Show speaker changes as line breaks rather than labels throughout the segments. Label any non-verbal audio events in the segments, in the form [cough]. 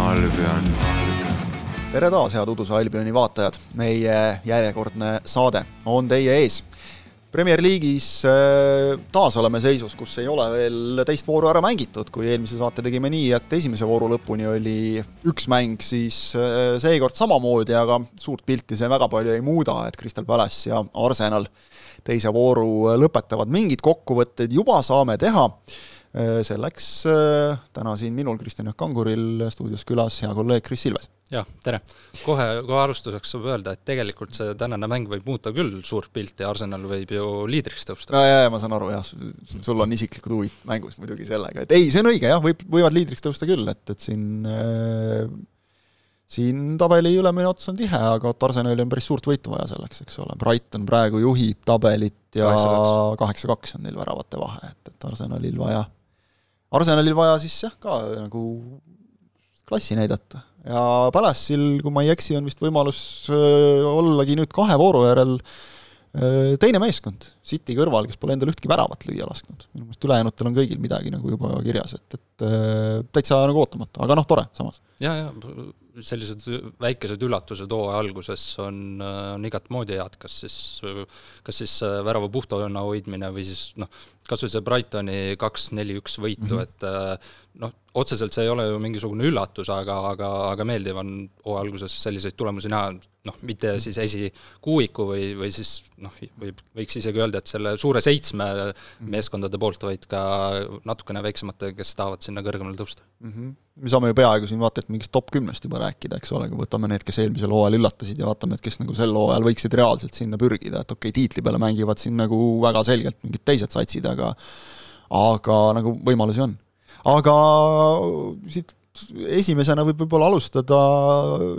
Albion.
tere taas, head Uduse Albioni vaatajad, meie järjekordne saade on teie ees. Premier League'is äh, taas oleme seisus, kus ei ole veel teist vooru ära mängitud, kui eelmise saate tegime nii, et esimese vooru lõpuni oli üks mäng, siis äh, seekord samamoodi, aga suurt pilti see väga palju ei muuda, et Crystal Palace ja Arsenal teise vooru lõpetavad, mingid kokkuvõtted juba saame teha Äh, selleks äh, täna siin minul, Kristjan Jaak Kanguril stuudios külas hea kolleeg Kris Ilves.
jah, tere! kohe, kohe alustuseks saab öelda, et tegelikult see tänane mäng võib muuta küll suurt pilti, Arsenal võib ju liidriks tõusta.
no jaa, jaa, ma saan aru jah, sul on isiklikud huvid mängus muidugi sellega, et ei, see on õige jah, võib, võivad liidriks tõusta küll, et, et siin äh, siin tabeli ülemine ots on tihe, aga et Arsenalil on päris suurt võitu vaja selleks, eks ole, Brighton praegu juhib tabelit ja kaheksa-kaks on neil väravate vahe, et, et Arsenalil vaja Arsenalil vaja siis jah, ka nagu klassi näidata. ja Palace'il, kui ma ei eksi, on vist võimalus ollagi nüüd kahe vooru järel teine meeskond City kõrval, kes pole endale ühtki väravat lüüa lasknud. minu meelest ülejäänutel on kõigil midagi nagu juba kirjas, et, et täitsa nagu ootamatu, aga noh, tore samas.
ja, ja sellised väikesed üllatused hooaja alguses on, on igat moodi head, kas siis, kas siis värava puhtana hoidmine või siis noh, kas või see Brightoni kaks-neli-üks võitu mm, -hmm. et äh, noh, otseselt see ei ole ju mingisugune üllatus, aga, aga, aga meeldiv on hooaja alguses selliseid tulemusi näha, noh, mitte siis esikuuiku või, või siis noh, võib, võiks isegi öelda, et selle suure seitsme mhm. meeskondade poolt, vaid ka natukene väiksemate, kes tahavad sinna kõrgemale tõusta
mm. -hmm. Me saame ju peaaegu siin vaata et mingist top kümnest juba rääkida, eks ole, kui võtame need, kes eelmisel hooajal üllatasid ja vaatame, et kes nagu sel hooajal võiksid reaalselt sinna pürgida, et okei okay,, tiitli peale mängivad siin nagu väga selgelt mingid teised satsid, aga aga nagu võimalusi on. aga siit esimesena võib võib-olla alustada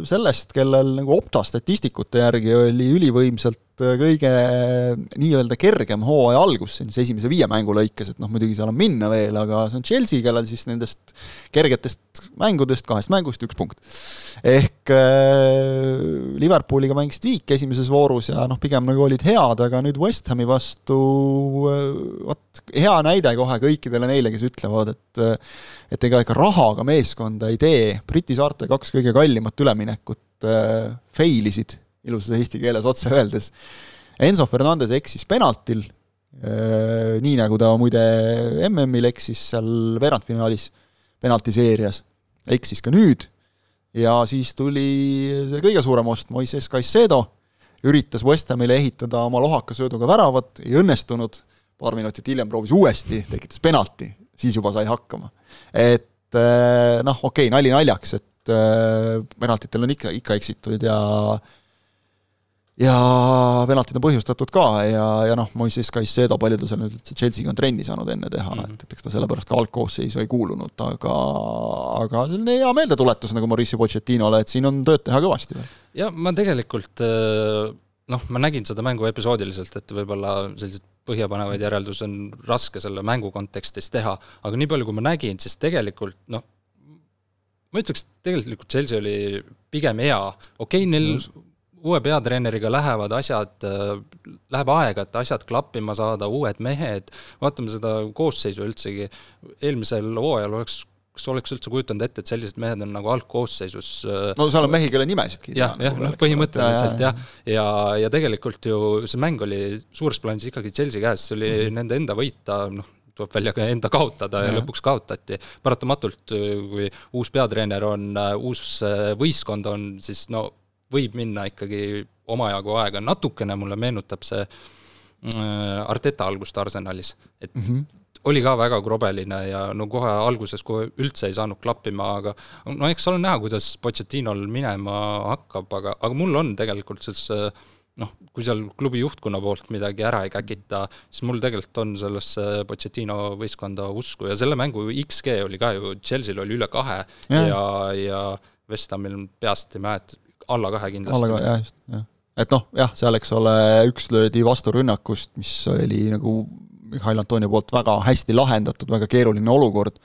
sellest, kellel nagu Opta statistikute järgi oli ülivõimsalt kõige nii-öelda kergem hooaja algus siis esimese viie mängu lõikes, et noh, muidugi seal on minna veel, aga see on Chelsea, kellel siis nendest kergetest mängudest, kahest mängust üks punkt. ehk äh, Liverpooliga mängisid viik esimeses voorus ja noh, pigem nagu olid head, aga nüüd West Hami vastu äh, vot hea näide kohe kõikidele neile, kes ütlevad, et äh, et ega ikka rahaga meeskonda ei tee, Briti saarte kaks kõige kallimat üleminekut äh, fail isid ilusas eesti keeles otse öeldes. Enzo Fernandez eksis penaltil, äh, nii nagu ta muide MM-il eksis seal veerandfinaalis penaltiseerias, eksis ka nüüd ja siis tuli see kõige suurem ost, Moises Caicedo, üritas West Hamile ehitada oma lohaka sööduga väravat, ei õnnestunud, paar minutit hiljem proovis uuesti, tekitas penalti, siis juba sai hakkama. et äh, noh, okei okay,, nali naljaks, et äh, penaltitel on ikka, ikka eksitud ja ja penaltid on põhjustatud ka ja, ja noh, Moises Caicedo, palju ta seal nüüd üldse Chelsea'ga on trenni saanud enne teha mm, -hmm. et, et eks ta sellepärast ka algkoosseisu ei kuulunud, aga aga selline hea meeldetuletus nagu Mauricio Pochettinole, et siin on tööd teha kõvasti veel.
ja ma tegelikult äh, noh, ma nägin seda mängu episoodiliselt, et võib-olla selliseid põhjapanevaid järeldusi on raske selle mängu kontekstis teha, aga nii palju, kui ma nägin, siis tegelikult noh, ma ütleks, tegelikult Chelsea oli pigem hea, okei okay,, neil mm uue peatreeneriga lähevad asjad, äh, läheb aega, et asjad klappima saada, uued mehed, vaatame seda koosseisu üldsegi, eelmisel hooajal oleks kas oleks üldse kujutanud ette, et sellised mehed on nagu algkoosseisus
äh, no seal on mehi, kelle nimesidki
jah, jah, noh põhimõtteliselt jah, ja, ja, ja tegelikult ju see mäng oli suures plaanis ikkagi Chelsea käes, see oli mm -hmm. nende enda võita, noh, tuleb välja ka enda kaotada ja, ja lõpuks kaotati. paratamatult, kui uus peatreener on, uus võistkond on, siis no võib minna ikkagi omajagu aega, natukene mulle meenutab see äh, Arteta algust Arsenalis, et mm -hmm. oli ka väga krobeline ja no kohe alguses kohe üldse ei saanud klappima, aga no eks ole näha, kuidas Pochettinol minema hakkab, aga, aga mul on tegelikult sellesse noh, kui seal klubi juhtkonna poolt midagi ära ei käkita, siis mul tegelikult on sellesse Pochettino võistkonda usku. Ja selle mängu XG oli ka ju, Chelsea'l oli üle kahe ja, ja, ja West Hamil peast ei mäleta, alla kahe kindlasti.
alla kahe, jah, just, jah. et noh, jah, seal, eks ole, üks löödi vasturünnakust, mis oli nagu Mihhail Antonio poolt väga hästi lahendatud, väga keeruline olukord,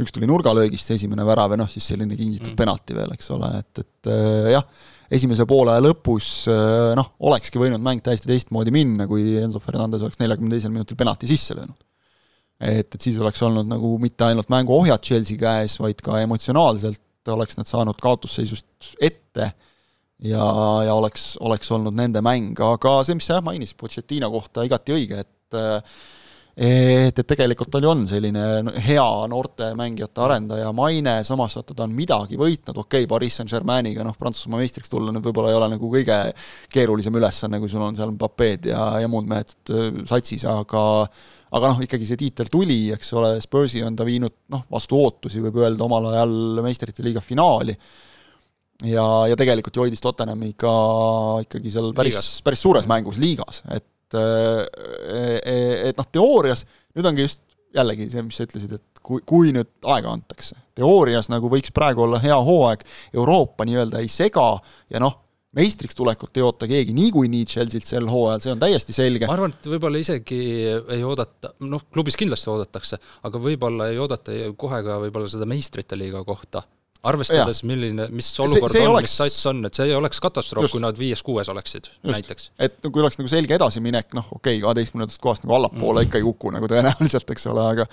üks tuli nurgalöögist, see esimene värav ja noh, siis selline kingitud mm. penalti veel, eks ole, et, et äh, jah, esimese poole lõpus äh, noh, olekski võinud mäng täiesti teistmoodi minna, kui Enzo Fernandez oleks neljakümne teisel minutil penalti sisse löönud. et, et siis oleks olnud nagu mitte ainult mängu ohjad Chelsea käes, vaid ka emotsionaalselt oleks nad saanud kaotusseisust ette ja, ja oleks, oleks olnud nende mäng, aga see, mis sa jah mainisid Pochettino kohta, igati õige, et et, et tegelikult tal ju on selline hea noorte mängijate arendaja maine, samas vaata ta on midagi võitnud, okei okay,, Pariis Saint-Germainiga noh, Prantsusmaa meistriks tulla nüüd võib-olla ei ole nagu kõige keerulisem ülesanne, kui sul on seal Mbapped ja, ja muud mehed äh, satsis, aga aga noh, ikkagi see tiitel tuli, eks ole, Spursi on ta viinud noh, vastu ootusi, võib öelda, omal ajal meistrite liiga finaali ja, ja tegelikult ju hoidis Tottenhamiga ikkagi seal päris, päris suures mängus liigas, et et noh, teoorias nüüd ongi just jällegi see, mis sa ütlesid, et kui, kui nüüd aega antakse, teoorias nagu võiks praegu olla hea hooaeg, Euroopa nii-öelda ei sega ja noh, meistriks tulekut ei oota keegi niikuinii Chelsea't sel hooajal, see on täiesti selge.
ma arvan, et võib-olla isegi ei oodata, noh, klubis kindlasti oodatakse, aga võib-olla ei oodata kohe ka võib-olla seda meistrite liiga kohta arvestades, milline, mis olukord see, see on oleks..., mis sats on, et see ei oleks katastroof, kui nad viies-kuues oleksid Just. näiteks.
et no kui oleks nagu selge edasiminek, noh okei okay,, kaheteistkümnendast kohast nagu allapoole mm. ikka ei kuku nagu tõenäoliselt, eks ole, aga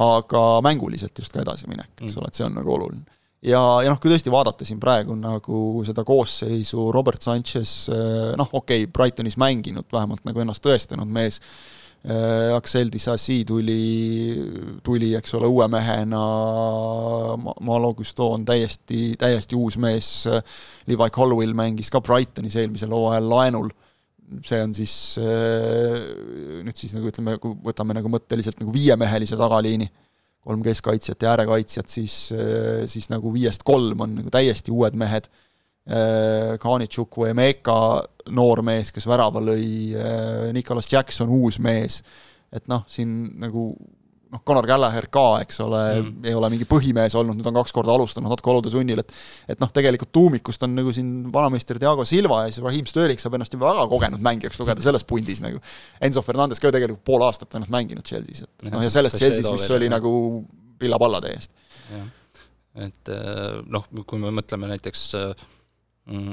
aga mänguliselt just ka edasiminek, eks mm. ole, et see on nagu oluline. ja, ja noh, kui tõesti vaadata siin praegu nagu seda koosseisu, Robert Sanchez, noh okei okay,, Brightonis mänginud, vähemalt nagu ennast tõestanud mees, Aksel Dissasi tuli, tuli, eks ole, uue mehena, Malo Gusto on täiesti, täiesti uus mees, Levi Colwill mängis ka Brightonis eelmisel hooajal laenul, see on siis äh, nüüd siis nagu ütleme, kui võtame nagu mõtteliselt nagu viiemehelise tagaliini, kolm keskkaitsjat ja äärekaitsjat, siis, äh, siis nagu viiest kolm on nagu täiesti uued mehed Äh, Kanitšuk või Emeka noor mees, kes värava lõi, äh, Nicolas Jackson uus mees, et noh, siin nagu noh, Conor Gallagher ka, eks ole mm., ei ole mingi põhimees olnud, nüüd on kaks korda alustanud natuke olude sunnil, et et noh, tegelikult tuumikust on nagu siin vanameister Diego Silva ja siis Raheem Sterling saab ennast juba väga kogenud mängijaks lugeda selles pundis nagu. Enzo Fernandez ka ju tegelikult pool aastat ainult mänginud Chelsea's, et noh, ja sellest Chelsea's, mis oli nagu pilla-palla täiesti.
et äh, noh, kui me mõtleme näiteks äh,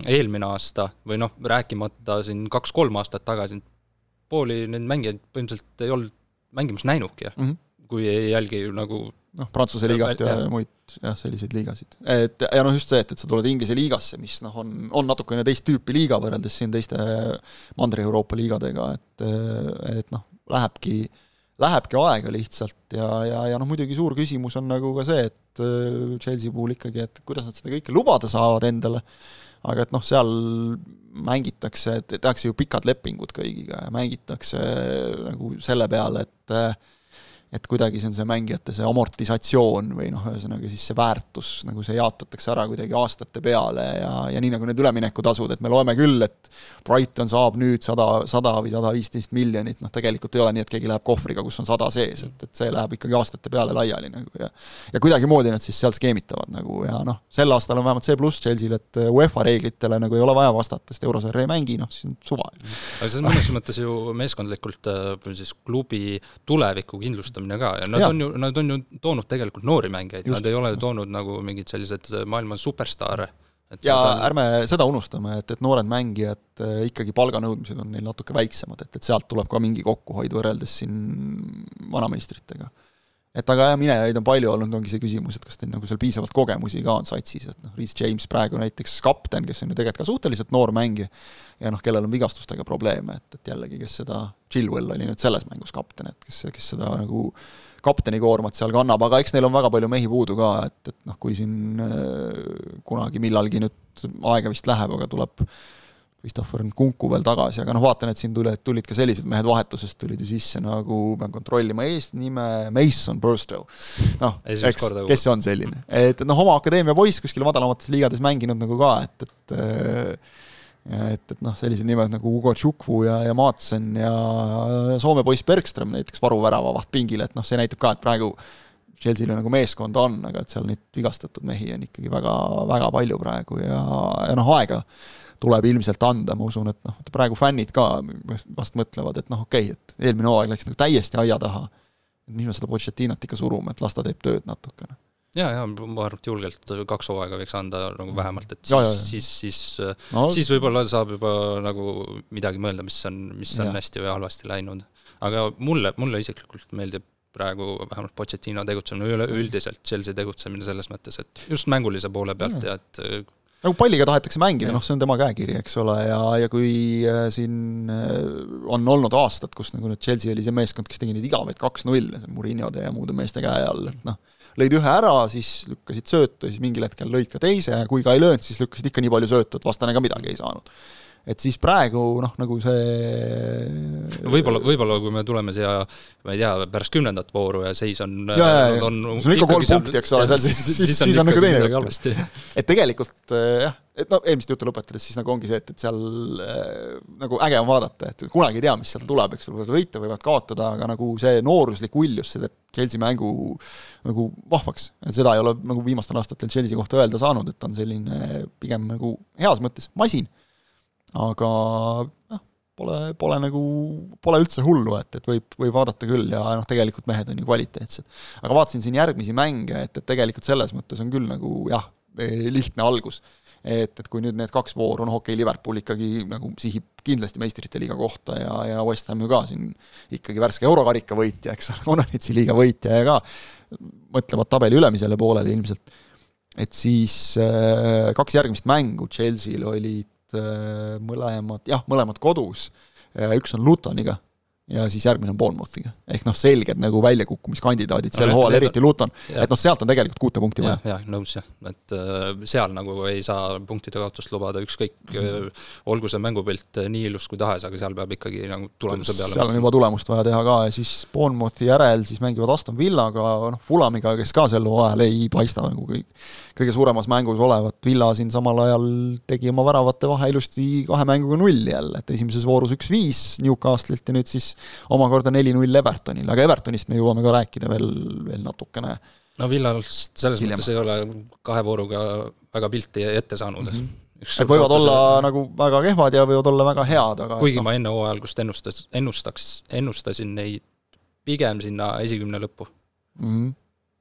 eelmine aasta või noh, rääkimata siin kaks-kolm aastat tagasi, pooli neid mängijaid põhimõtteliselt ei olnud mängimas näinudki mm, -hmm. kui ei jälgi nagu
noh, Prantsuse liigat ja, ja muid jah, selliseid liigasid. et ja noh, just see, et, et sa tuled Inglise liigasse, mis noh, on, on natukene teist tüüpi liiga võrreldes siin teiste Mandri-Euroopa liigadega, et et noh, lähebki, lähebki aega lihtsalt ja, ja, ja noh, muidugi suur küsimus on nagu ka see, et Chelsea puhul ikkagi, et kuidas nad seda kõike lubada saavad endale, aga et noh, seal mängitakse, tehakse ju pikad lepingud kõigiga ja mängitakse nagu selle peale, et et kuidagi see on see mängijate see amortisatsioon või noh, ühesõnaga siis see väärtus, nagu see jaotatakse ära kuidagi aastate peale ja, ja nii nagu need üleminekutasud, et me loeme küll, et Brighton saab nüüd sada, sada või sada viisteist miljonit, noh tegelikult ei ole nii, et keegi läheb kohvriga, kus on sada sees, et, et see läheb ikkagi aastate peale laiali nagu ja ja kuidagimoodi nad siis seal skeemitavad nagu ja noh, sel aastal on vähemalt see pluss Chelsea'l, et UEFA reeglitele nagu ei ole vaja vastata, sest eurosarja ei mängi, noh siis on suva.
aga see on mõnes mõttes ju meeskondlikult või äh, siis klubi tuleviku kindlustamine rahastamine ka ja nad ja. on ju, nad on ju toonud tegelikult noori mängijaid, nad ei ole ju toonud nagu mingeid selliseid maailma superstaare.
ja on... ärme seda unustame, et, et noored mängijad äh, ikkagi palganõudmised on neil natuke väiksemad, et, et sealt tuleb ka mingi kokkuhoid võrreldes siin vanameistritega et aga jah, minejaid on palju olnud, ongi see küsimus, et kas teil nagu seal piisavalt kogemusi ka on satsis, et noh, Reece James praegu näiteks kapten, kes on ju tegelikult ka suhteliselt noor mängija, ja noh, kellel on vigastustega probleeme, et, et jällegi, kes seda, Chilwell oli nüüd selles mängus kapten, et kes, kes seda nagu kapteni koormat seal kannab, aga eks neil on väga palju mehi puudu ka, et, et noh, kui siin äh, kunagi millalgi nüüd aega vist läheb, aga tuleb Christopher Nkunku veel tagasi, aga noh, vaatan, et siin tulid, tulid ka sellised mehed vahetusest tulid ju sisse nagu, pean kontrollima eesnime, Mason Burstow. noh, eks, kes see on selline, et noh, oma akadeemia poiss kuskil madalamates liigades mänginud nagu ka, et, et et, et noh, sellised nimed nagu Ugo Tšukvu ja, ja Maatsen ja Soome poiss Bergström näiteks varuvärava vahtpingil, et noh, see näitab ka, et praegu Chelsea'l nagu meeskonda on, aga et seal neid vigastatud mehi on ikkagi väga, väga palju praegu ja, ja noh, aega tuleb ilmselt anda, ma usun, et noh, praegu fännid ka vast mõtlevad, et noh, okei okay,, et eelmine hooaeg läks nagu täiesti aia taha. mis me seda Pochettinot ikka surume, et las ta teeb tööd natukene
ja, ja ma arvan, et julgelt kaks hooaega võiks anda nagu vähemalt, et ja, siis, siis, siis no,, siis võib-olla saab juba nagu midagi mõelda, mis on, mis on ja. hästi või halvasti läinud. aga mulle, mulle isiklikult meeldib praegu vähemalt Pochettino tegutsemine, üleüldiselt Chelsea tegutsemine selles mõttes, et just mängulise poole pealt ja, ja et
nagu palliga tahetakse mängida, noh, see on tema käekiri, eks ole, ja, ja kui äh, siin äh, on olnud aastad, kus nagu nüüd Chelsea oli see meeskond, kes tegi neid igavaid kaks-null, Muriniode ja muude meeste käe all, et noh, lõid ühe ära, siis lükkasid söötu ja siis mingil hetkel lõid ka teise kui ka ei löönud, siis lükkasid ikka nii palju söötu, et vastane ka midagi ei saanud et siis praegu noh, nagu see
no võib-olla, võib-olla kui me tuleme siia, ma ei tea, pärast kümnendat vooru ja seis on
ja, ja, ja, on sul on ikka kolm punkti, eks ole, seal siis, siis, siis, siis on nagu teine jutt. et tegelikult äh, jah, et no eelmist juttu lõpetades, siis nagu ongi see, et, et seal äh, nagu äge on vaadata, et kunagi ei tea, mis sealt tuleb, eks ole, võivad võita, võivad kaotada, aga nagu see nooruslik uljus, see teeb Chelsea mängu nagu vahvaks. seda ei ole nagu viimastel aastatel Chelsea kohta öelda saanud, et ta on selline pigem nagu heas mõttes masin aga noh, pole, pole nagu, pole üldse hullu, et, et võib, võib vaadata küll ja noh, tegelikult mehed on ju kvaliteetsed. aga vaatasin siin järgmisi mänge, et, et tegelikult selles mõttes on küll nagu jah, lihtne algus. et, et kui nüüd need kaks vooru, noh okei okay,, Liverpool ikkagi nagu sihib kindlasti meistrite liiga kohta ja, ja West Ham ju ka siin ikkagi värske eurokarika võitja, eks ole, [laughs] Konverensi liiga võitja ja ka mõtlevad tabeli ülemisele poolele ilmselt, et siis äh, kaks järgmist mängu Chelsea'l olid mõlemad, jah, mõlemad kodus, üks on Lutoniga ja siis järgmine on Bournemouthiga. ehk noh, selged nagu väljakukkumiskandidaadid sel hooajal, eriti Luton, et noh, sealt on tegelikult kuute punkti vaja.
jah, nõus jah, et äh, seal nagu ei saa punktide kaotust lubada, ükskõik mm, -hmm. olgu see mängupilt nii ilus kui tahes, aga seal peab ikkagi nagu tulemuse peale
seal on juba tulemust vaja teha ka ja siis Bournemouthi järel siis mängivad Aston Villaga, noh, Fulamiga, kes ka sel hooajal ei paista nagu kõik kõige suuremas mängus olevat, Villa siin samal ajal tegi oma väravate vahe ilusti kahe mänguga nulli jälle, et esimeses voorus üks-viis Newcastle'ilt ja nüüd siis omakorda neli-null Evertonile, aga Evertonist me jõuame ka rääkida veel, veel natukene.
no Villast selles hiljem. mõttes ei ole kahe vooruga väga pilti ette saanud mm. -hmm
Need võivad olla see... nagu väga kehvad ja võivad olla väga head, aga
kuigi no. ma enne hooaja algust ennustas, ennustaks, ennustasin neid pigem sinna esikümne lõppu
mm. -hmm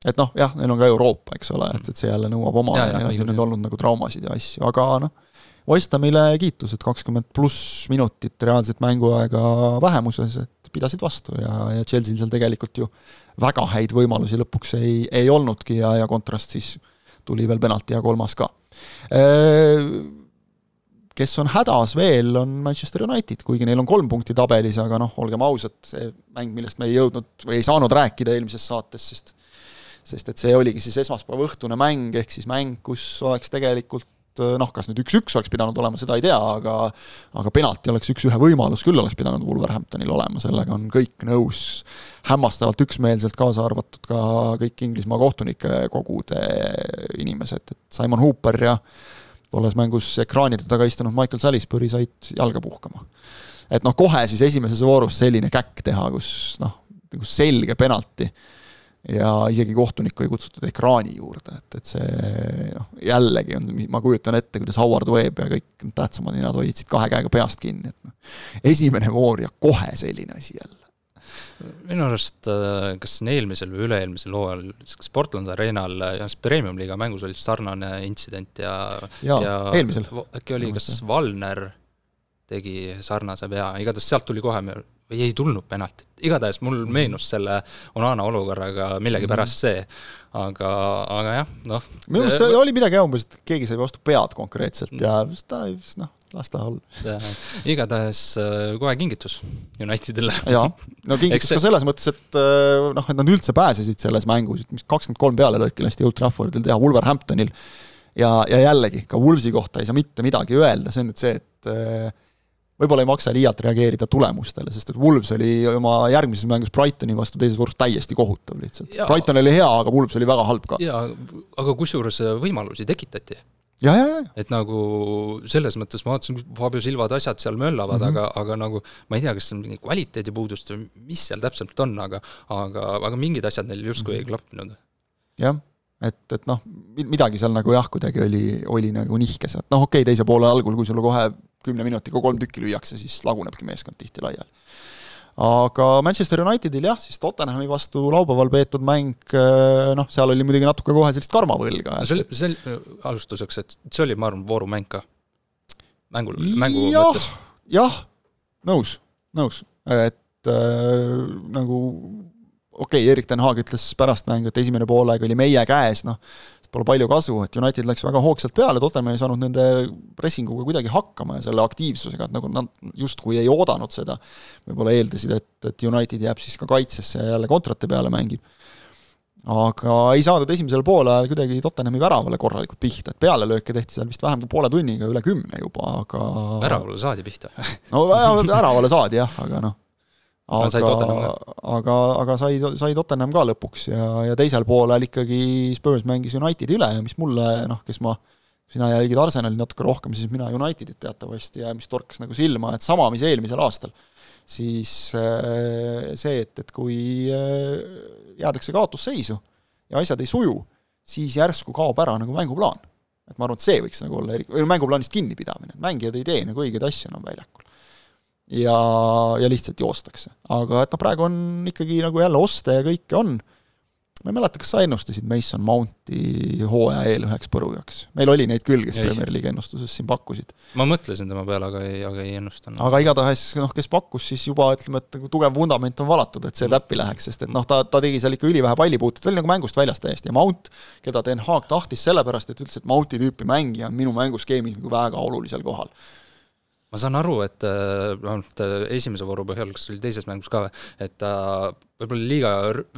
et noh, jah, neil on ka Euroopa, eks ole, et, et see jälle nõuab oma ja, ja, neil on nüüd olnud nagu traumasid ja asju, aga noh, West Hamile kiitus, et kakskümmend pluss minutit reaalset mänguaega vähemuses, et pidasid vastu ja, ja Chelsea'l seal tegelikult ju väga häid võimalusi lõpuks ei, ei olnudki ja, ja kontrast siis tuli veel penalti ja kolmas ka. Kes on hädas veel, on Manchester United, kuigi neil on kolm punkti tabelis, aga noh, olgem ausad, see mäng, millest me ei jõudnud või ei saanud rääkida eelmises saates, sest sest et see oligi siis esmaspäeva õhtune mäng, ehk siis mäng, kus oleks tegelikult noh, kas nüüd üks-üks oleks pidanud olema, seda ei tea, aga aga penalti oleks üks-ühe võimalus küll oleks pidanud Wolverhamptonil olema, sellega on kõik nõus hämmastavalt üksmeelselt, kaasa arvatud ka kõik Inglismaa kohtunike kogude inimesed, et Simon Hooper ja tolles mängus ekraanide taga istunud Michael Salisbury said jalga puhkama. et noh, kohe siis esimeses voorus selline käkk teha, kus noh, nagu selge penalti ja isegi kohtunikku ei kutsutud ekraani juurde, et, et see noh, jällegi on, ma kujutan ette, kuidas Howard Webb ja kõik tähtsamad ninad hoidsid kahe käega peast kinni, et noh, esimene voor ja kohe selline asi jälle
minu arust äh, kas eelmisel või üle-eelmisel hooajal kas Portland Arenal jah, Premium-liiga mängus oli sarnane intsident ja
ja, ja eelmisel.
äkki oli, kas Valner tegi sarnase vea, igatahes sealt tuli kohe või ei tulnud penaltit, igatahes mul mhm. meenus selle Onana olukorraga millegipärast mhm. see, aga, aga jah, noh.
minu meelest see oli midagi umbes, et keegi sai vastu pead konkreetselt ja siis ta, noh, las ta olla.
igatahes äh, kohe kingitus Unitedile.
jaa, no [laughs] kingitus see... ka selles mõttes, et äh, noh, et nad üldse pääsesid selles mängus, et mis kakskümmend kolm pealelõiki lasti Old Traffordil teha Wolverhamptonil ja, ja jällegi, ka Wolvesi kohta ei saa mitte midagi öelda, see on nüüd see, et äh, võib-olla ei maksa liialt reageerida tulemustele, sest et Wolves oli oma järgmises mängus Brightoni vastu teises voorus täiesti kohutav lihtsalt. Brighton oli hea, aga Wolves oli väga halb ka.
jaa, aga kusjuures äh, võimalusi tekitati. et nagu selles mõttes ma vaatasin, Fabio Silvad asjad seal möllavad mm, -hmm. aga, aga nagu ma ei tea, kas see on mingi kvaliteedipuudust või mis seal täpselt on, aga aga, aga mingid asjad neil justkui mm -hmm. ei klappinud.
jah et, et noh, midagi seal nagu jah, kuidagi oli, oli nagu nihkes, et noh, okei okay,, teise poole algul, kui sulle kohe kümne minutiga kolm tükki lüüakse, siis lagunebki meeskond tihti laiali. aga Manchester Unitedil jah, siis Tottenhami vastu laupäeval peetud mäng, eh, noh, seal oli muidugi natuke kohe sellist karmavõlga.
see oli, see oli, alustuseks, et see oli, ma arvan, voorumäng ka. mängul, mängu ja, mõttes.
jah, nõus, nõus, et äh, nagu okei okay,, Erik ten Haag ütles pärast mängu, et esimene poolaeg oli meie käes, noh, pole palju kasu, et United läks väga hoogsalt peale, Tottenham ei saanud nende pressinguga kuidagi hakkama ja selle aktiivsusega, et nagu nad justkui ei oodanud seda, võib-olla eeldasid, et, et United jääb siis ka kaitsesse ja jälle kontrate peale mängib. aga ei saadud esimesel poolajal kuidagi Tottenhami väravale korralikult pihta, et pealelööke tehti seal vist vähem kui poole tunniga, üle kümne juba, aga
väravale saadi pihta?
No väravale saadi jah, aga noh aga, aga, aga sai, sai Tottenham ka lõpuks ja, ja teisel poolel ikkagi Spurs mängis Unitedi üle ja mis mulle noh, kes ma, sina jälgid Arsenali natuke rohkem, siis mina Unitedit teatavasti ja mis torkas nagu silma, et sama, mis eelmisel aastal, siis äh, see, et, et kui äh, jäädakse kaotusseisu ja asjad ei suju, siis järsku kaob ära nagu mänguplaan. et ma arvan, et see võiks nagu olla, või mänguplaanist kinnipidamine, mängijad ei tee nagu õigeid asju enam väljakul ja, ja lihtsalt joostakse. aga et noh, praegu on ikkagi nagu jälle oste ja kõike on, ma ei mäleta, kas sa ennustasid Mason Mounti hooaja eel üheks põrujaks? meil oli neid küll, kes Premier League ennustuses siin pakkusid.
ma mõtlesin tema peale, aga ei, aga ei ennustanud.
aga igatahes noh, kes pakkus, siis juba ütleme, et nagu tugev vundament on valatud, et see mm. täppi läheks, sest et noh, ta, ta tegi seal ikka ülivähe pallipuutet, ta oli nagu mängust väljas täiesti ja Mount, keda Den Haag tahtis sellepärast, et ütles, et Mounti tüüpi mängija on minu mänguskeemis nagu väga olulisel kohal
ma saan aru, et vähemalt äh, esimese vooru põhjal, kas oli teises mängus ka, et ta võib-olla liiga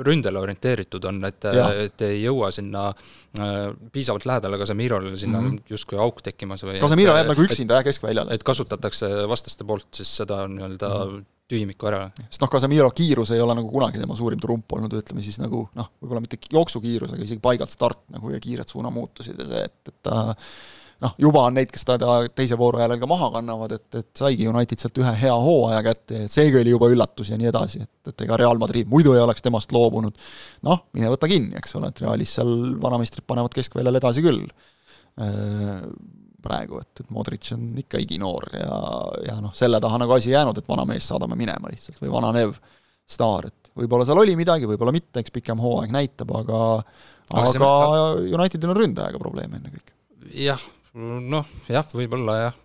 ründele orienteeritud on, et, et ei jõua sinna äh, piisavalt lähedale Casemirole, sinna mm -hmm. justkui auk tekkimas või
Casemiro jääb nagu üksinda jah, keskväljale.
et kasutatakse vastaste poolt siis seda nii-öelda mm -hmm tühimiku ära.
sest noh, Casemiro kiirus ei ole nagu kunagi tema suurim trump olnud, ütleme siis nagu noh, võib-olla mitte jooksukiirus, aga isegi paigalt start nagu ja kiired suunamuutused ja see, et, et ta noh, juba on neid, kes ta teise vooru järel ka maha kannavad, et, et saigi United sealt ühe hea hooaja kätte, et seegi oli juba üllatus ja nii edasi, et, et ega Real Madrid muidu ei oleks temast loobunud. noh, mine võta kinni, eks ole, et Realis seal vanameistrid panevad keskväljal edasi küll äh, praegu, et, et Modric on ikka iginoor ja, ja noh, selle taha nagu asi jäänud, et vanamees saadame minema lihtsalt või vananev staar, et võib-olla seal oli midagi, võib-olla mitte, eks pikem hooaeg näitab, aga aga, aga Unitedil on ründajaga probleeme ennekõike.
jah, noh, jah, võib-olla jah,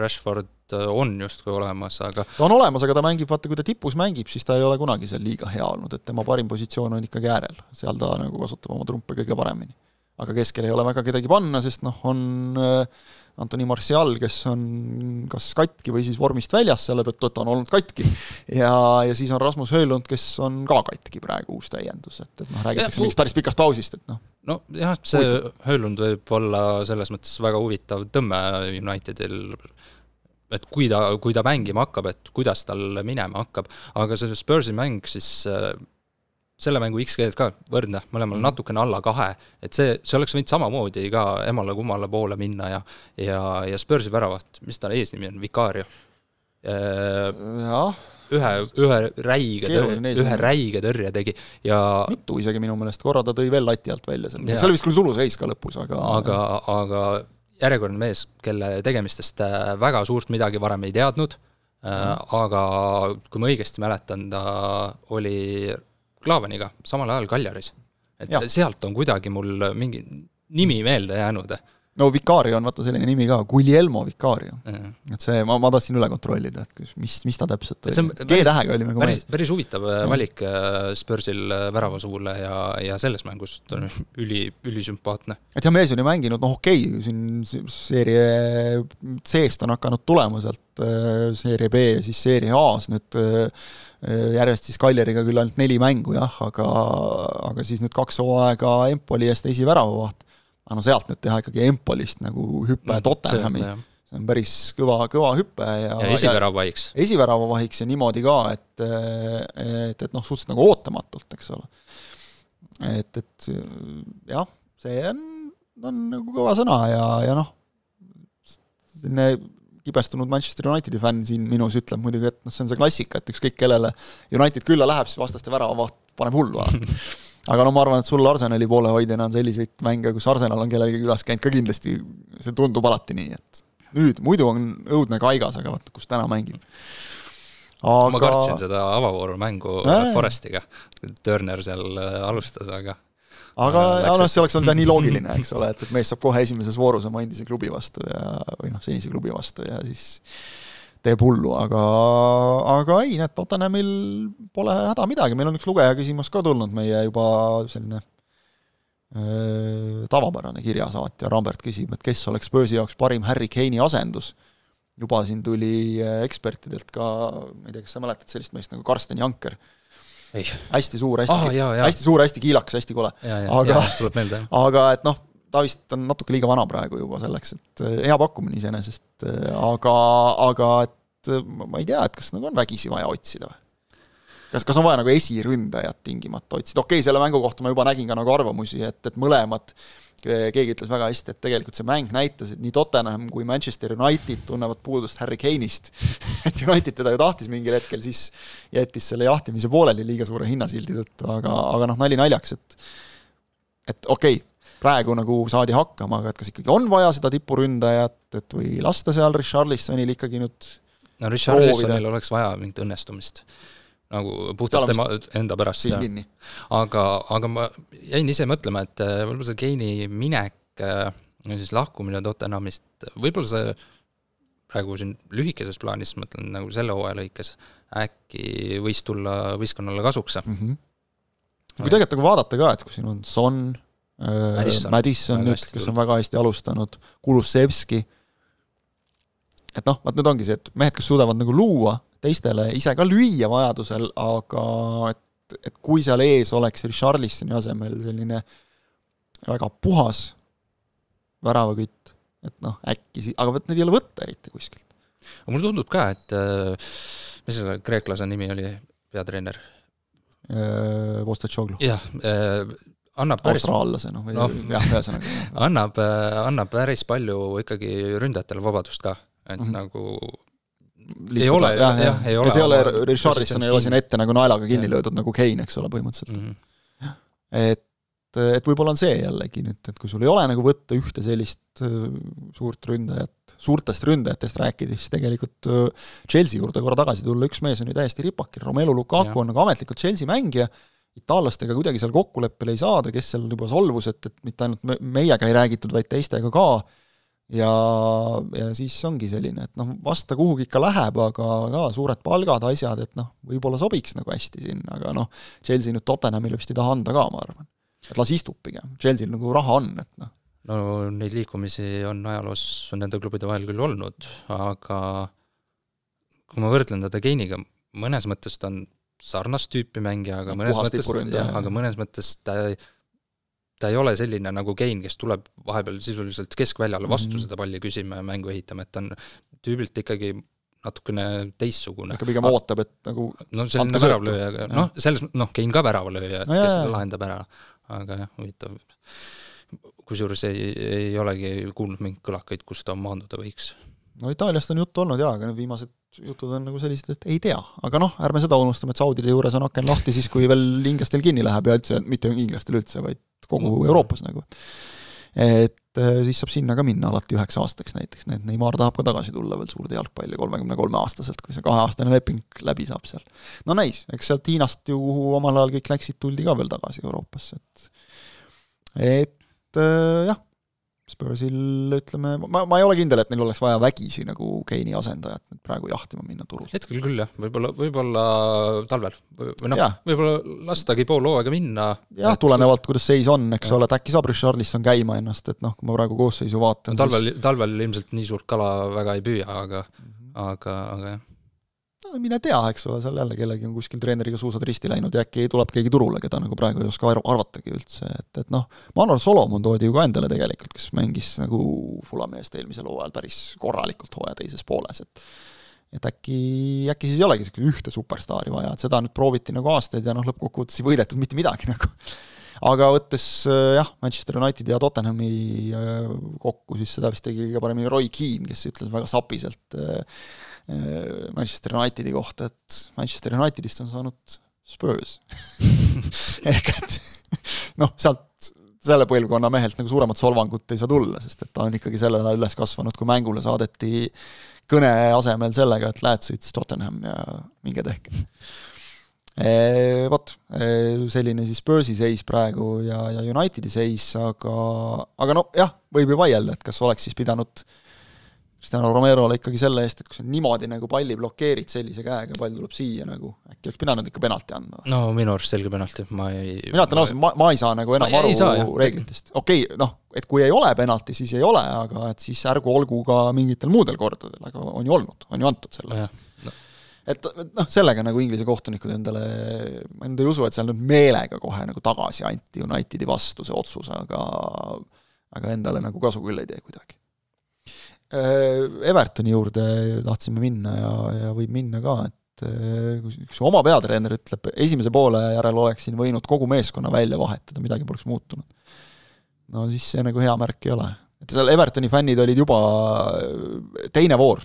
Rashford äh, on justkui olemas, aga
ta on olemas, aga ta mängib, vaata kui ta tipus mängib, siis ta ei ole kunagi seal liiga hea olnud, et tema parim positsioon on ikkagi äärel, seal ta nagu kasutab oma trumpe kõige paremini. aga keskel ei ole väga kedagi panna, sest noh, on äh, Antoni Martial, kes on kas katki või siis vormist väljas selle tõttu, et ta on olnud katki. ja, ja siis on Rasmus Höölund, kes on ka katki praegu, uus täiendus, et, et noh, räägitakse mingist päris pikast pausist, et noh.
Nojah, see huvitav. Höölund võib olla selles mõttes väga huvitav tõmme Unitedil, et kui ta, kui ta mängima hakkab, et kuidas tal minema hakkab, aga see Spursi mäng siis selle mängu X-keeld ka võrdne, mõlemal mm. natukene alla kahe, et see, see oleks võinud samamoodi ka emale-kummale poole minna ja ja, ja Spursi väravat, mis ta eesnimi on, Vicario?
jah
ühe, ühe räige tõrje, ühe räige tõrje tegi ja
mitu isegi minu meelest, korra ta tõi veel lati alt välja seal, see oli vist küll suluseis ka lõpus, aga
aga, aga järjekordne mees, kelle tegemistest äh, väga suurt midagi varem ei teadnud mm., aga kui ma õigesti mäletan, ta oli Klaavaniga samal ajal Kaljaris. et ja. sealt on kuidagi mul mingi nimi meelde jäänud
no Vicario on vaata selline nimi ka, Guglielmo Vicario. et see, ma, ma tahtsin üle kontrollida, et mis, mis ta täpselt oli. G-tähega oli nagu
päris, päris huvitav ja. Äh, valik äh, Spursil äh, väravasuule ja, ja selles mängus ta on [laughs] üli, ülisümpaatne.
et jah, mees on ju mänginud, noh okei okay,, siin seeria C-st on hakanud tulema sealt seeria B ja siis seeria A-s nüüd järjest siis Kaljariga küll ainult neli mängu jah, aga, aga siis nüüd kaks hooaega Empoli eest esiväravavaht aga no sealt nüüd teha ikkagi Empolist nagu hüpe mm, Tottenhami, see on päris kõva, kõva hüpe ja
ja esiväravavahiks.
esiväravavahiks ja niimoodi ka, et, et, et noh, suhteliselt nagu ootamatult, eks ole. et, et jah, see on, on nagu kõva sõna ja, ja noh, selline kibestunud Manchester Unitedi fänn siin minus ütleb muidugi, et noh, see on see klassika, et ükskõik kellele United külla läheb, siis vastaste väravavaht paneb hullu alati [laughs] aga no ma arvan, et sul Arsenali poolehoidjana on selliseid mänge, kus Arsenal on kellelegi külas käinud ka kindlasti, see tundub alati nii, et nüüd, muidu on õudne kaigas, aga vaata, kus täna mängib.
aga ma kartsin seda avavooru mängu äh. Forestiga, Turner seal äh, alustas, aga
aga noh, see oleks olnud jah nii [laughs] loogiline, eks ole, et, et mees saab kohe esimeses voorus oma endise klubi vastu ja, või noh, senise klubi vastu ja siis teeb hullu, aga, aga ei, näed, Tottenhamil pole häda midagi, meil on üks lugeja küsimus ka tulnud, meie juba selline tavapärane kirjasaatja Rambert küsib, et kes oleks Spursi jaoks parim Harry Kane'i asendus. juba siin tuli ekspertidelt ka, ma ei tea, kas sa mäletad sellist meest nagu Karsten Janker? Hästi suur, hästi ah,, hästi suur, hästi kiilakas, hästi kole. aga, aga et noh, ta vist on natuke liiga vana praegu juba selleks, et eh, hea pakkumine iseenesest, eh, aga, aga et eh, ma ei tea, et kas nagu on vägisi vaja otsida või? kas, kas on vaja nagu esiründajat tingimata otsida, okei okay,, selle mängu kohta ma juba nägin ka nagu arvamusi, et, et mõlemad keegi ütles väga hästi, et tegelikult see mäng näitas, et nii Tottenham kui Manchester United tunnevad puudust Harry Kane'ist [laughs] et United teda ju tahtis mingil hetkel, siis jättis selle jahtimise pooleli liiga suure hinnasildi tõttu, aga, aga noh, nali naljaks, et et okei okay,, praegu nagu saadi hakkama, aga et kas ikkagi on vaja seda tipuründajat, et või lasta seal Richarlisonil ikkagi nüüd
no Richarlisonil oleks vaja mingit õnnestumist nagu puhtalt tema enda pärast. aga, aga ma jäin ise mõtlema, et äh, võib-olla see Keini minek, äh, siis lahkumine Tottenhamist, võib-olla see praegu siin lühikeses plaanis, mõtlen nagu selle hooaja lõikes, äkki võis tulla võistkonnale kasuks mm. -hmm.
kui tegelikult nagu vaadata ka, et kui siin on Son, äh, Madison, Madison nüüd, kes on väga hästi alustanud, Kulusevski, et noh, vaat nüüd ongi see, et mehed, kes suudavad nagu luua teistele ise ka lüüa vajadusel, aga et, et kui seal ees oleks Richarlisoni asemel selline väga puhas väravakütt, et noh, äkki si-, aga vot neid ei ole võtta eriti kuskilt.
aga mulle tundub ka, et äh, mis selle kreeklase nimi oli, peatreener?
Äh, Vostotšoglu.
jah äh,, annab
päris austraallase, noh, või no, jah, ühesõnaga. [laughs]
annab, äh, annab päris palju ikkagi ründajatele vabadust ka, et mm -hmm. nagu
ei ole, jah, jah, ei ole. see ei ole, Richarlison ei ole siin ette nagu naelaga kinni ja. löödud nagu Kane, eks ole, põhimõtteliselt mm. -hmm. et, et võib-olla on see jällegi nüüd, et kui sul ei ole nagu võtta ühte sellist äh, suurt ründajat, suurtest ründajatest rääkides, siis tegelikult äh, Chelsea juurde korra tagasi tulla, üks mees on ju täiesti ripakil, Romelu Lukaku ja. on nagu ametlikult Chelsea mängija, itaallastega kuidagi seal kokkuleppele ei saada, kes seal juba solvus, et, et mitte ainult me, meiega ei räägitud, vaid teistega ka, ja, ja siis ongi selline, et noh, vasta kuhugi ikka läheb, aga ka suured palgad, asjad, et noh, võib-olla sobiks nagu hästi sinna, aga noh, Chelsea nüüd Tottenhamile vist ei taha anda ka, ma arvan. et las istub pigem, Chelsea'l nagu raha on, et noh.
no neid liikumisi on ajaloos on nende klubide vahel küll olnud, aga kui ma võrdlen teda Keiniga, mõnes mõttes ta on sarnast tüüpi mängija, aga mõnes mõttes, jah, aga mõnes mõttes ta ta ei ole selline nagu Kein, kes tuleb vahepeal sisuliselt keskväljale vastu mm seda palli küsima ja mängu ehitama, et ta on tüübilt ikkagi natukene teistsugune.
ikka pigem ootab, et nagu
no selline väravlööja, aga noh, selles, noh, Kein ka väravalööja, no, kes jah. lahendab ära, aga jah, huvitav. kusjuures ei, ei olegi kuulnud mingeid kõlakaid, kus ta maanduda võiks.
No Itaaliast on juttu olnud jaa, aga need viimased jutud on nagu sellised, et ei tea, aga noh, ärme seda unustame, et Saudide juures on aken lahti siis, kui veel inglastel kinni läheb ja üldse, mitte inglastel üldse, vaid kogu no. Euroopas nagu. et äh, siis saab sinna ka minna alati üheks aastaks näiteks, nii et Neimar tahab ka tagasi tulla veel suurde jalgpalli kolmekümne kolme aastaselt, kui see kaheaastane leping läbi saab seal. no näis, eks sealt Hiinast ju, kuhu omal ajal kõik läksid, tuldi ka veel tagasi Euroopasse, et et äh, jah Spursil ütleme, ma, ma ei ole kindel, et neil oleks vaja vägisi nagu Keini asendajat nüüd praegu jahtima minna turul.
hetkel küll jah, võib-olla, võib-olla talvel või noh, võib-olla lastagi pool hooaega minna.
jah tulenevalt, kuidas seis on, eks ole, et äkki saab Richarlison käima ennast, et noh, kui ma praegu koosseisu vaatan
no, talvel siis..., talvel ilmselt nii suurt kala väga ei püüa, aga mm, -hmm. aga, aga jah
no mine tea, eks ole, seal jälle kellelgi on kuskil treeneriga suusad risti läinud ja äkki tuleb keegi turule, keda nagu praegu ei oska arvatagi üldse, et, et noh, Manor Solomon toodi ju ka endale tegelikult, kes mängis nagu Fulami eest eelmisel hooajal päris korralikult hooaja teises pooles, et et äkki, äkki siis ei olegi niisugust ühte superstaari vaja, et seda nüüd prooviti nagu aastaid ja noh, lõppkokkuvõttes ei võidetud mitte midagi nagu. aga võttes jah, Manchester Unitedi ja Tottenhami äh, kokku, siis seda vist tegi kõige paremini Roy Keane, kes ütles väga sapiselt äh, Äh, Manchester Unitedi kohta, et Manchester Unitedist on saanud Spurs [laughs] ehk et noh, sealt selle põlvkonna mehelt nagu suuremat solvangut ei saa tulla, sest et ta on ikkagi sellel ajal üles kasvanud, kui mängule saadeti kõne asemel sellega, et lähed sõits Tottenham ja minge tehke. Äh, vot, äh, selline siis Spursi seis praegu ja, ja Unitedi seis, aga, aga noh, jah, võib ju vaielda, et kas oleks siis pidanud Cristiano Romerole ikkagi selle eest, et kui sa niimoodi nagu palli blokeerid sellise käega, pall tuleb siia nagu, äkki oleks pidanud ikka penalti andma?
no minu arust selge penalti, ma ei
mina ütlen ausalt, ma, ma ei saa nagu enam aru reeglitest. okei okay,, noh, et kui ei ole penalti, siis ei ole, aga et siis ärgu olgu ka mingitel muudel kordadel, aga on ju olnud, on ju antud selle eest no. et, et noh, sellega nagu Inglise kohtunikud endale, ma nüüd ei usu, et seal nüüd meelega kohe nagu tagasi anti Unitedi vastu see otsus, aga aga endale nagu kasu küll ei tee kuidagi Evertoni juurde tahtsime minna ja, ja võib minna ka, et äh, kui üks oma peatreener ütleb, esimese poole järel oleksin võinud kogu meeskonna välja vahetada, midagi poleks muutunud. no siis see nagu hea märk ei ole. et seal Evertoni fännid olid juba äh, teine voor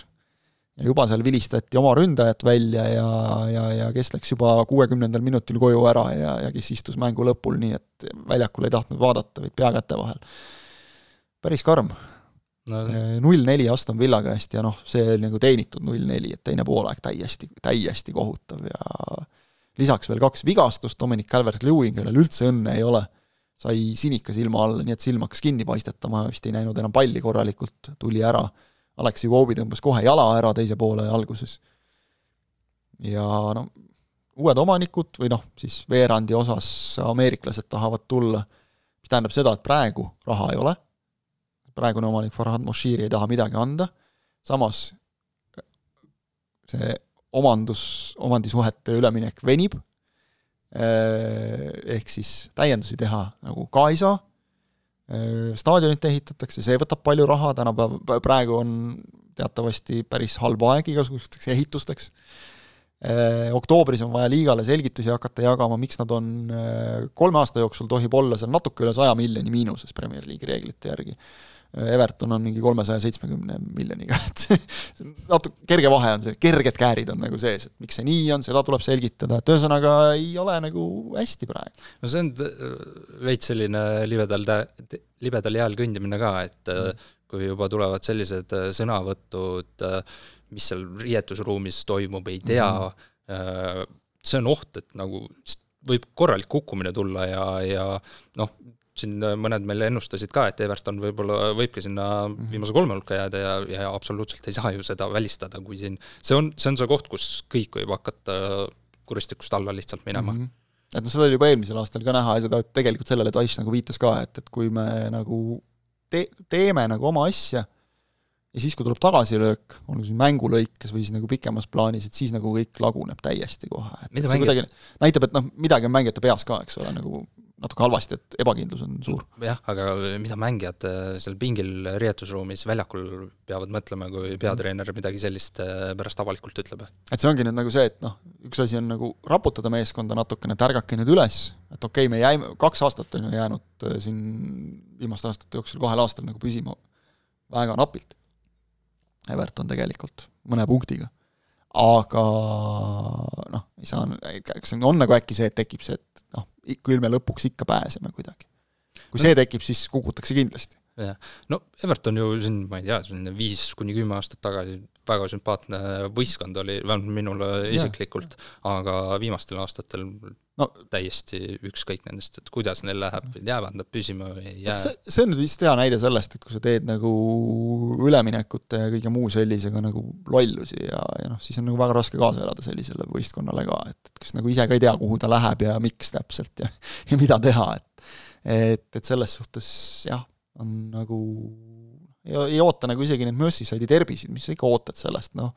ja juba seal vilistati oma ründajat välja ja, ja, ja kes läks juba kuuekümnendal minutil koju ära ja, ja kes istus mängu lõpul nii, et väljakul ei tahtnud vaadata, vaid pea käte vahel. päris karm null-neli Aston Villa käest ja noh, see oli nagu teenitud null-neli, et teine poolaeg täiesti, täiesti kohutav ja lisaks veel kaks vigastust, Dominic Calvert-Lewin, kellel üldse õnne ei ole, sai sinika silma alla, nii et silm hakkas kinni paistetama, vist ei näinud enam palli korralikult, tuli ära, Aleksi Voobi tõmbas kohe jala ära teise poole alguses. ja no uued omanikud või noh, siis veerandi osas ameeriklased tahavad tulla, mis tähendab seda, et praegu raha ei ole praegune omanik Farhad Moshiri ei taha midagi anda, samas see omandus, omandisuhete üleminek venib, eh, ehk siis täiendusi teha nagu ka ei saa, staadionit ehitatakse, see võtab palju raha, tänapäev, praegu on teatavasti päris halb aeg igasugusteks ehitusteks, eh, oktoobris on vaja liigale selgitusi hakata jagama, miks nad on, kolme aasta jooksul tohib olla seal natuke üle saja miljoni miinuses Premier League'i reeglite järgi Everton on mingi kolmesaja seitsmekümne miljoniga, et natuke kerge vahe on see, kerged käärid on nagu sees, et miks see nii on, seda tuleb selgitada, et ühesõnaga ei ole nagu hästi praegu.
no see on veits selline libedal, libedal jääl kõndimine ka, et mm. kui juba tulevad sellised äh, sõnavõtud, äh, mis seal riietusruumis toimub, ei tea mm, see on oht, et nagu võib korralik kukkumine tulla ja, ja noh, siin äh, mõned meil ennustasid ka, et Everton võib-olla võibki sinna mhm. viimase kolme hulka jääda ja, ja absoluutselt ei saa ju seda välistada, kui siin, see on, see on see koht, kus kõik võib hakata kuristikust alla lihtsalt minema mm. -hmm
et noh, seda oli juba eelmisel aastal ka näha ja seda tegelikult sellele Dice nagu viitas ka, et, et kui me nagu te-, teeme nagu oma asja ja siis, kui tuleb tagasilöök, olgu siin mängu lõikes või siis nagu pikemas plaanis, et siis nagu kõik laguneb täiesti kohe, et, et see mängijad... kuidagi näitab, et noh, midagi on mängijate peas ka, eks ole, nagu natuke halvasti, et ebakindlus on suur.
jah, aga mida mängijad äh, seal pingil riietusruumis väljakul peavad mõtlema, kui peatreener midagi sellist äh, pärast avalikult ütleb?
et see ongi nüüd nagu see, et noh, üks asi on nagu raputada meeskonda natukene, et ärgake nüüd üles, et okei okay,, me jäime, kaks aastat on ju jäänud äh, siin viimaste aastate jooksul kahel aastal nagu püsima väga napilt. Everton tegelikult, mõne punktiga aga noh, ei saa, kas on nagu äkki see, et tekib see, et noh, küll me lõpuks ikka pääseme kuidagi. kui see tekib, siis kukutakse kindlasti.
Jah, no Everton ju siin, ma ei tea, selline viis kuni kümme aastat tagasi väga sümpaatne võistkond oli, vähemalt minule isiklikult, aga viimastel aastatel no täiesti ükskõik nendest, et kuidas neil läheb, jäävad nad püsima või ei jää.
see, on nüüd vist hea näide sellest, et kui sa teed nagu üleminekute ja kõige muu sellisega nagu lollusi ja, ja noh, siis on nagu väga raske kaasa elada sellisele võistkonnale ka, et, et kas nagu ise ka ei tea, kuhu ta läheb ja miks täpselt ja, ja mida teha, et et, et selles suhtes jah, on nagu ei, ei oota nagu isegi neid Merseyside derbisid, mis sa ikka ootad sellest, noh,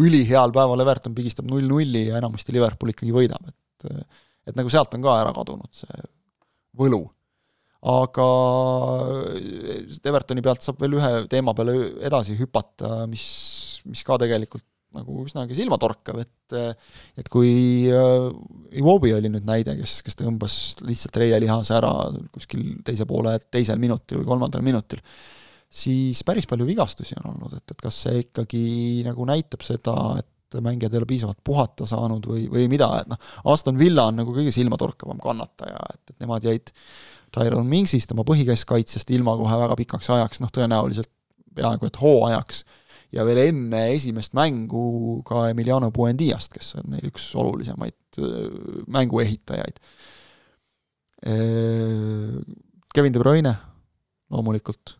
üliheal päeval Everton pigistab null-nulli ja enamasti Liverpool ikkagi võidab, et et nagu sealt on ka ära kadunud see võlu. aga Evertoni pealt saab veel ühe teema peale edasi hüpata, mis, mis ka tegelikult nagu üsnagi silmatorkav, et et kui äh, Iwobi oli nüüd näide, kes, kes tõmbas lihtsalt reielihase ära kuskil teise poole teisel minutil või kolmandal minutil, siis päris palju vigastusi on olnud, et, et kas see ikkagi nagu näitab seda, et mängijad ei ole piisavalt puhata saanud või, või mida, et noh, Aston Villa on nagu kõige silmatorkavam kannataja, et, et nemad jäid Tyrone Mingsist, oma põhikeskkaitsjast ilma kohe väga pikaks ajaks, noh tõenäoliselt peaaegu et hooajaks, ja veel enne esimest mängu ka Emiliano Buendiast, kes on neil üks olulisemaid mänguehitajaid. Kevin De Bruyne loomulikult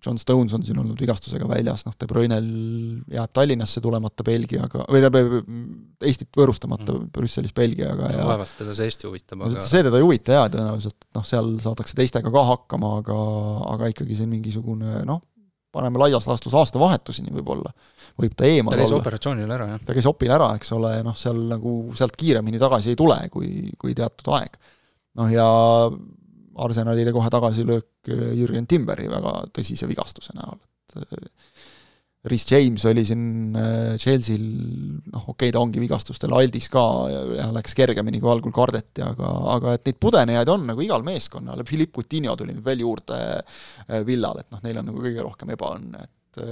John Stones on siin olnud vigastusega väljas, noh, De Bruyne'l jääb Tallinnasse tulemata Belgiaga, või tähendab, Eestit võõrustamata mm. Brüsselis Belgiaga ja
vaevalt teda see Eesti huvitab,
aga see teda ei huvita jaa, tõenäoliselt, noh, seal saadakse teistega ka hakkama, aga aga ikkagi see mingisugune noh, paneme laias laastus aastavahetuseni võib-olla, võib ta eemal
olla. ta käis operatsioonil ära, jah.
ta käis opil ära, eks ole, noh, seal nagu sealt kiiremini tagasi ei tule, kui, kui teatud aeg. noh ja Arsenalile kohe tagasilöök äh, Jürgen Timberi väga tõsise vigastuse näol, et Rhys James oli siin äh, Chelsea'l, noh okei okay,, ta ongi vigastustel aldis ka ja, ja läks kergemini, kui algul kardeti, aga, aga et neid pudenejaid on nagu igal meeskonnal, Philippe Coutinho tuli nüüd veel juurde Villal, et noh, neil on nagu kõige rohkem ebaõnne, et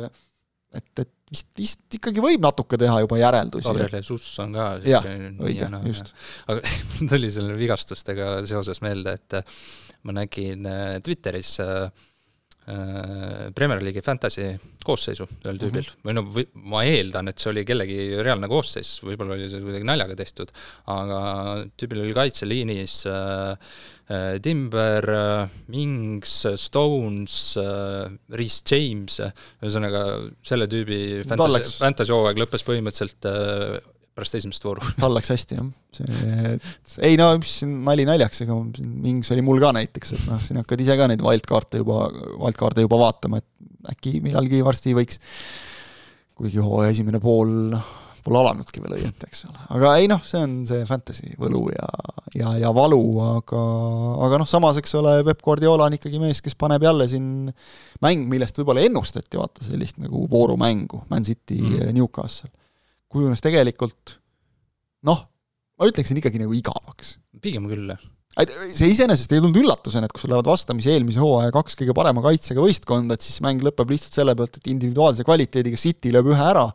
et, et vist, vist ikkagi võib natuke teha juba järeldusi.
Gabriel Jesus on ka
jah, õige, just.
aga [laughs] mul tuli selle vigastustega seoses meelde, et ma nägin äh, Twitteris äh, äh, Premier League'i Fantasy koosseisu ühel tüübil. Mm -hmm. või no või ma eeldan, et see oli kellegi reaalne koosseis, võib-olla oli see kuidagi naljaga tehtud, aga tüübil oli kaitseliinis äh, Timber, Mings, Stones, Reese James, ühesõnaga selle tüübi fantasy, fantasy hooaeg lõppes põhimõtteliselt pärast esimest vooru. [laughs]
tal läks hästi, jah. see, ei no mis nali naljaks, ega Mings oli mul ka näiteks, et noh, siin hakkad ise ka neid wildcard'e juba, wildcard'e juba vaatama, et äkki millalgi varsti võiks, kuigi hooaja esimene pool, noh, pole alanudki veel õieti, eks ole. aga ei noh, see on see fantasy võlu ja, ja, ja valu, aga, aga noh, samas eks ole, Peep Guardiola on ikkagi mees, kes paneb jälle siin mäng, millest võib-olla ennustati, vaata, sellist nagu voorumängu, Man City mm., Newcastle kujunes tegelikult noh, ma ütleksin ikkagi nagu igavaks.
pigem küll, jah
see iseenesest ei tulnud üllatusena, et kui sul lähevad vastamisi eelmise hooaja kaks kõige parema kaitsega võistkonda, et siis mäng lõpeb lihtsalt selle pealt, et individuaalse kvaliteediga City lööb ühe ära,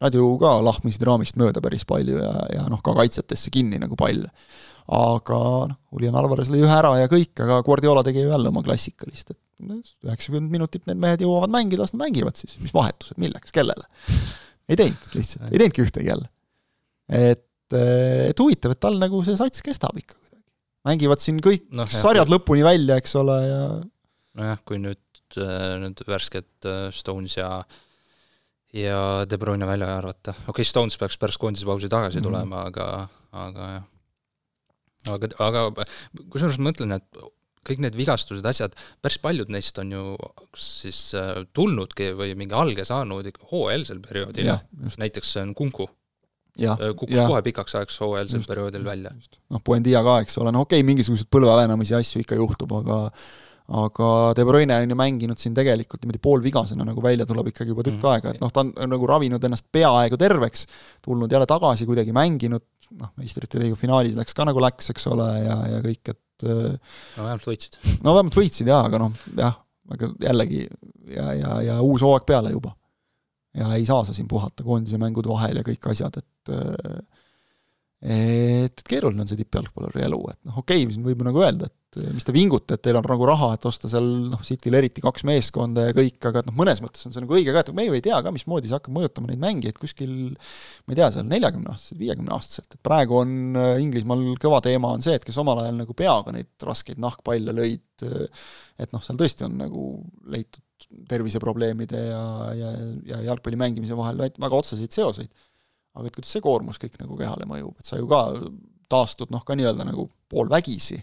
nad ju ka lahmisid raamist mööda päris palju ja, ja noh, ka kaitsetesse kinni nagu pall. aga noh, Julian Alvarez lõi ühe ära ja kõik, aga Guardiola tegi ju jälle oma klassikalist, et üheksakümmend minutit need mehed jõuavad mängida, las nad mängivad siis, mis vahetused, milleks, kellele ei teinud lihtsalt, ei teinudki ühtegi jälle. et, et huvitav, et tal nagu see sats kestab ikka kuidagi. mängivad siin kõik no, jah, sarjad kui... lõpuni välja, eks ole, ja
nojah, kui nüüd need värsked Stones ja ja De Bruyne välja arvata, okei okay,, Stones peaks pärast koondisepausi tagasi mm -hmm. tulema, aga, aga jah. aga, aga kusjuures ma mõtlen, et kõik need vigastused, asjad, päris paljud neist on ju siis äh, tulnudki või mingi alge saanud hooajalisel perioodil, näiteks see on Kunku. Äh, kukkus ja. kohe pikaks ajaks hooajalisel perioodil just, välja.
noh, Buendia ka, eks ole, no okei okay,, mingisuguseid põlveväänamisi asju ikka juhtub, aga aga De Bruyne on ju mänginud siin tegelikult niimoodi poolvigasena, nagu välja tuleb ikkagi juba tükk mm. aega, et noh, ta on nagu ravinud ennast peaaegu terveks, tulnud jälle tagasi, kuidagi mänginud, noh, meistrite liiga finaalis läks ka nagu läks, eks ole, ja, ja kõik, et
et no vähemalt võitsid.
no vähemalt võitsid jaa, aga noh, jah, aga jällegi ja, ja, ja uus hooaeg peale juba. ja ei saa sa siin puhata, koondise mängud vahel ja kõik asjad, et et, et keeruline on see tippjalgpalluri elu, et noh, okei okay,, siin võib nagu öelda, et et mis te vingute, et teil on nagu raha, et osta seal noh, Cityl eriti kaks meeskonda ja kõik, aga noh, mõnes mõttes on see nagu õige ka, et me ju ei tea ka, mismoodi see hakkab mõjutama neid mängijaid kuskil ma ei tea, seal neljakümneaastaselt, viiekümneaastaselt, et praegu on äh, Inglismaal kõva teema on see, et kes omal ajal nagu peaga neid raskeid nahkpalle lõid, äh, et noh, seal tõesti on nagu leitud terviseprobleemide ja, ja, ja jalgpalli mängimise vahel väga otseseid seoseid. aga et kuidas see koormus kõik nagu kehale mõjub, et sa ju ka taastud noh, ka nii-öelda nagu poolvägisi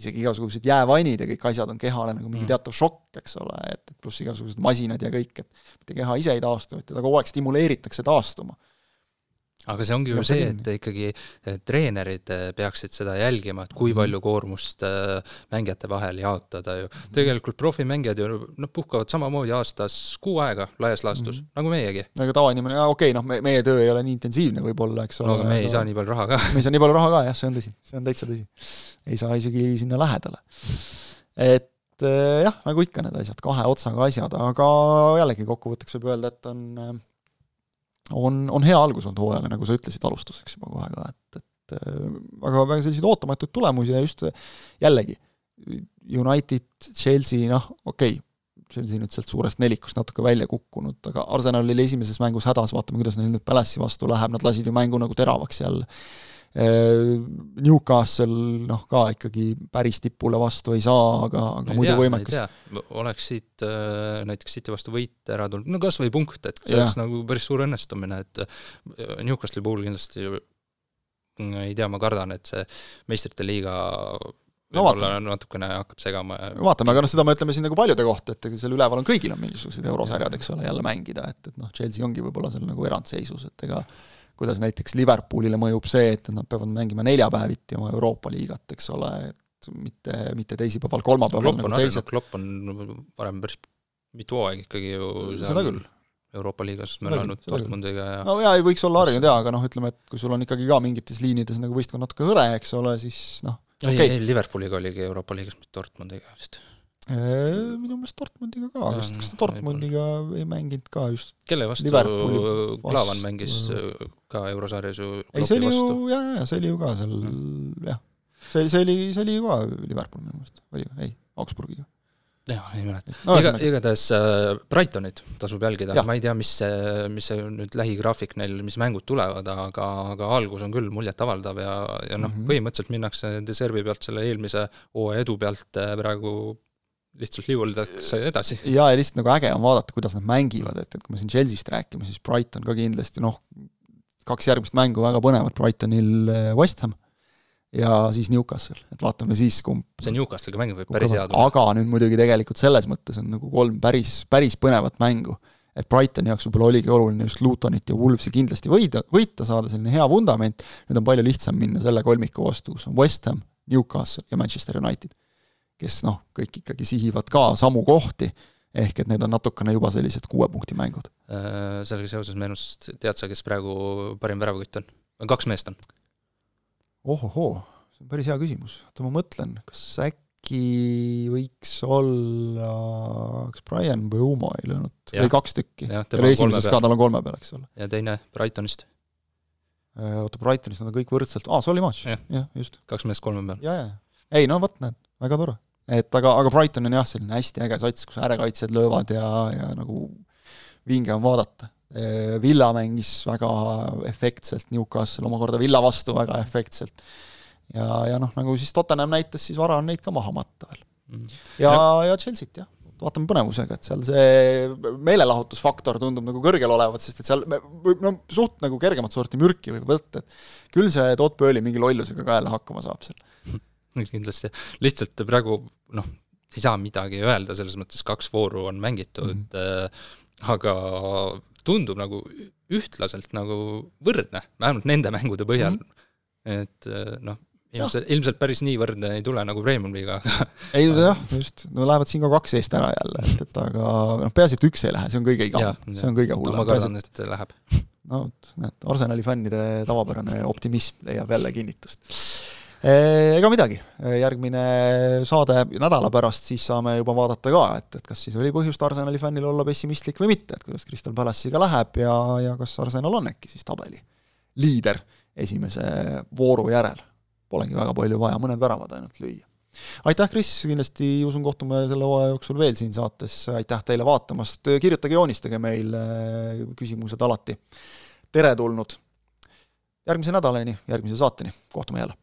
isegi igasugused jäävannid ja kõik asjad on kehale nagu mingi mm. teatav šokk, eks ole, et pluss igasugused masinad ja kõik, et mitte keha ise ei taastu, et teda kogu aeg stimuleeritakse taastuma
aga see ongi ju see, et ikkagi treenerid eh, peaksid seda jälgima, et kui mhm. palju koormust eh, mängijate vahel jaotada ju. Tegelikult profimängijad ju noh, puhkavad samamoodi aastas kuu aega laias laastus mm, -hmm. nagu meiegi.
aga tavainimene, okei okay,, noh, me, meie töö ei ole nii intensiivne võib-olla, eks ole.
no aga me ei aga... saa nii palju raha ka.
me ei saa nii palju raha ka, jah, see on tõsi, see on täitsa tõsi. ei saa isegi sinna lähedale. et eh, jah, nagu ikka need asjad, kahe otsaga asjad, aga jällegi kokkuvõtteks võib öelda, et on on, on hea algus olnud hooajale, nagu sa ütlesid alustuseks juba kohe ka, et, et väga, väga selliseid ootamatuid tulemusi ja just jällegi, United, Chelsea, noh, okei okay,, Chelsea nüüd sealt suurest nelikust natuke välja kukkunud, aga Arsenal oli esimeses mängus hädas, vaatame, kuidas neil nüüd Palace'i vastu läheb, nad lasid ju mängu nagu teravaks jälle. Newcastle noh, ka ikkagi päris tipule vastu ei saa, aga, aga muidu võimekas.
oleks siit näiteks City vastu võit ära tulnud, no kas või punkt, et see oleks nagu päris suur õnnestumine, et Newcastle'i puhul kindlasti ei tea, ma kardan, et see meistrite liiga no võib-olla natukene hakkab segama ja
vaatame, aga noh, seda me ütleme siin nagu paljude kohta, et seal üleval on kõigil on mingisugused eurosarjad, eks ole, jälle mängida, et, et noh, Chelsea ongi võib-olla seal nagu eraldseisus, et ega kuidas näiteks Liverpoolile mõjub see, et nad peavad mängima neljapäeviti oma Euroopa liigat, eks ole, et mitte, mitte teisipäeval, kolmapäeval
nagu teised. Klopp on varem päris mitu hooaega ikkagi ju
seda küll.
Euroopa liigas me oleme olnud Dortmundiga ja
no jaa, ei võiks olla harjunud jaa, aga noh, ütleme, et kui sul on ikkagi ka mingites liinides nagu võistkond natuke hõre, eks ole, siis noh,
okei. Okay.. Liverpooliga oligi Euroopa liigas, mitte Dortmundiga vist.
Minu meelest Dortmundiga ka, kas, kas ta Dortmundiga ei mänginud ka just
kelle vastu Klaavan mängis ka eurosarjas ju
ei, see oli ju, jaa, jaa, see oli ju ka seal jah, see, see oli, see oli ju ka Liverpool minu meelest, oli või, ei, Augsburgiga.
Jah, ei mäleta. No,. iga, igatahes äh, Brightonit tasub jälgida, ma ei tea, mis see, mis see nüüd lähigraafik neil, mis mängud tulevad, aga, aga algus on küll muljetavaldav ja, ja noh mm -hmm., põhimõtteliselt minnakse nende servi pealt selle eelmise hooaja edu pealt äh, praegu lihtsalt liiguldakse edasi.
jaa, ja lihtsalt nagu äge on vaadata, kuidas nad mängivad, et, et kui me siin Chelsea'st räägime, siis Brighton ka kindlasti noh, kaks järgmist mängu väga põnevat, Brightonil äh, West Ham ja siis Newcastle, et vaatame siis, kumb
see Newcastle'iga mäng võib päris hea
tulla. aga nüüd muidugi tegelikult selles mõttes on nagu kolm päris, päris põnevat mängu. et Brightoni jaoks võib-olla oligi oluline just Lutonit ja Wolvesi kindlasti võida, võita, saada selline hea vundament, nüüd on palju lihtsam minna selle kolmiku vastu, kus on West Ham, Newcastle ja Manchester United. Kes noh, kõik ikkagi sihivad ka samu kohti, ehk et need on natukene juba sellised kuue punkti mängud.
Äh, sellega seoses meenus, tead sa, kes praegu parim väravakütt on? kaks meest on
ohohoo, see on päris hea küsimus, oota ma mõtlen, kas äkki võiks olla, kas Brian Beumo ei löönud, või kaks tükki? esimeses ka, tal on kolme peal, eks ole.
ja teine Brightonist?
Äh, oota, Brightonist nad on kõik võrdselt, aa, see oli matš, jah, just.
kaks meest kolme peal.
jaa, jaa. ei no vot, näed, väga tore. Et aga, aga Brighton on jah, selline hästi äge sats, kus äärekaitsjad löövad ja, ja nagu vinge on vaadata Villa mängis väga efektselt, Newcastle omakorda Villa vastu väga efektselt. ja, ja noh, nagu siis Tottenham näitas, siis vara on neid ka maha matta veel. Mhm. ja, ja Chelsea't jah, vaatame põnevusega, et seal see meelelahutusfaktor tundub nagu kõrgel olevat, sest et seal me, no suht nagu kergemat sorti mürki võib võtta, et küll see Toot Pööli mingi lollusega ka jälle hakkama saab seal. [laughs]
kindlasti, lihtsalt praegu noh, ei saa midagi öelda, selles mõttes kaks vooru on mängitud mm, -hmm. äh, aga tundub nagu ühtlaselt nagu võrdne, vähemalt nende mängude põhjal mm. -hmm. et eh, noh, ilmselt, ilmselt päris nii võrdne ei tule nagu Premium-liiga,
ei no jah, just, no lähevad siin ka kaks eest ära jälle, et, et aga noh, peaasi, et üks ei lähe, see on kõige igavam, see on kõige hullem
no,. ma kardan, et läheb.
no vot, näed, Arsenali fännide tavapärane optimism leiab jälle kinnitust ega midagi, eh, järgmine saade nädala pärast, siis saame juba vaadata ka, et, et kas siis oli põhjust Arsenali fännil olla pessimistlik või mitte, et kuidas Crystal Palace'iga läheb ja, ja kas Arsenal on äkki siis tabeli liider esimese vooru järel. Polegi väga palju vaja, mõned väravad ainult lüüa. aitäh, Kris, kindlasti usun, kohtume selle hooaja jooksul veel siin saates, aitäh teile vaatamast, kirjutage, joonistage meile küsimused alati teretulnud. järgmise nädalani, järgmise saateni, kohtume jälle!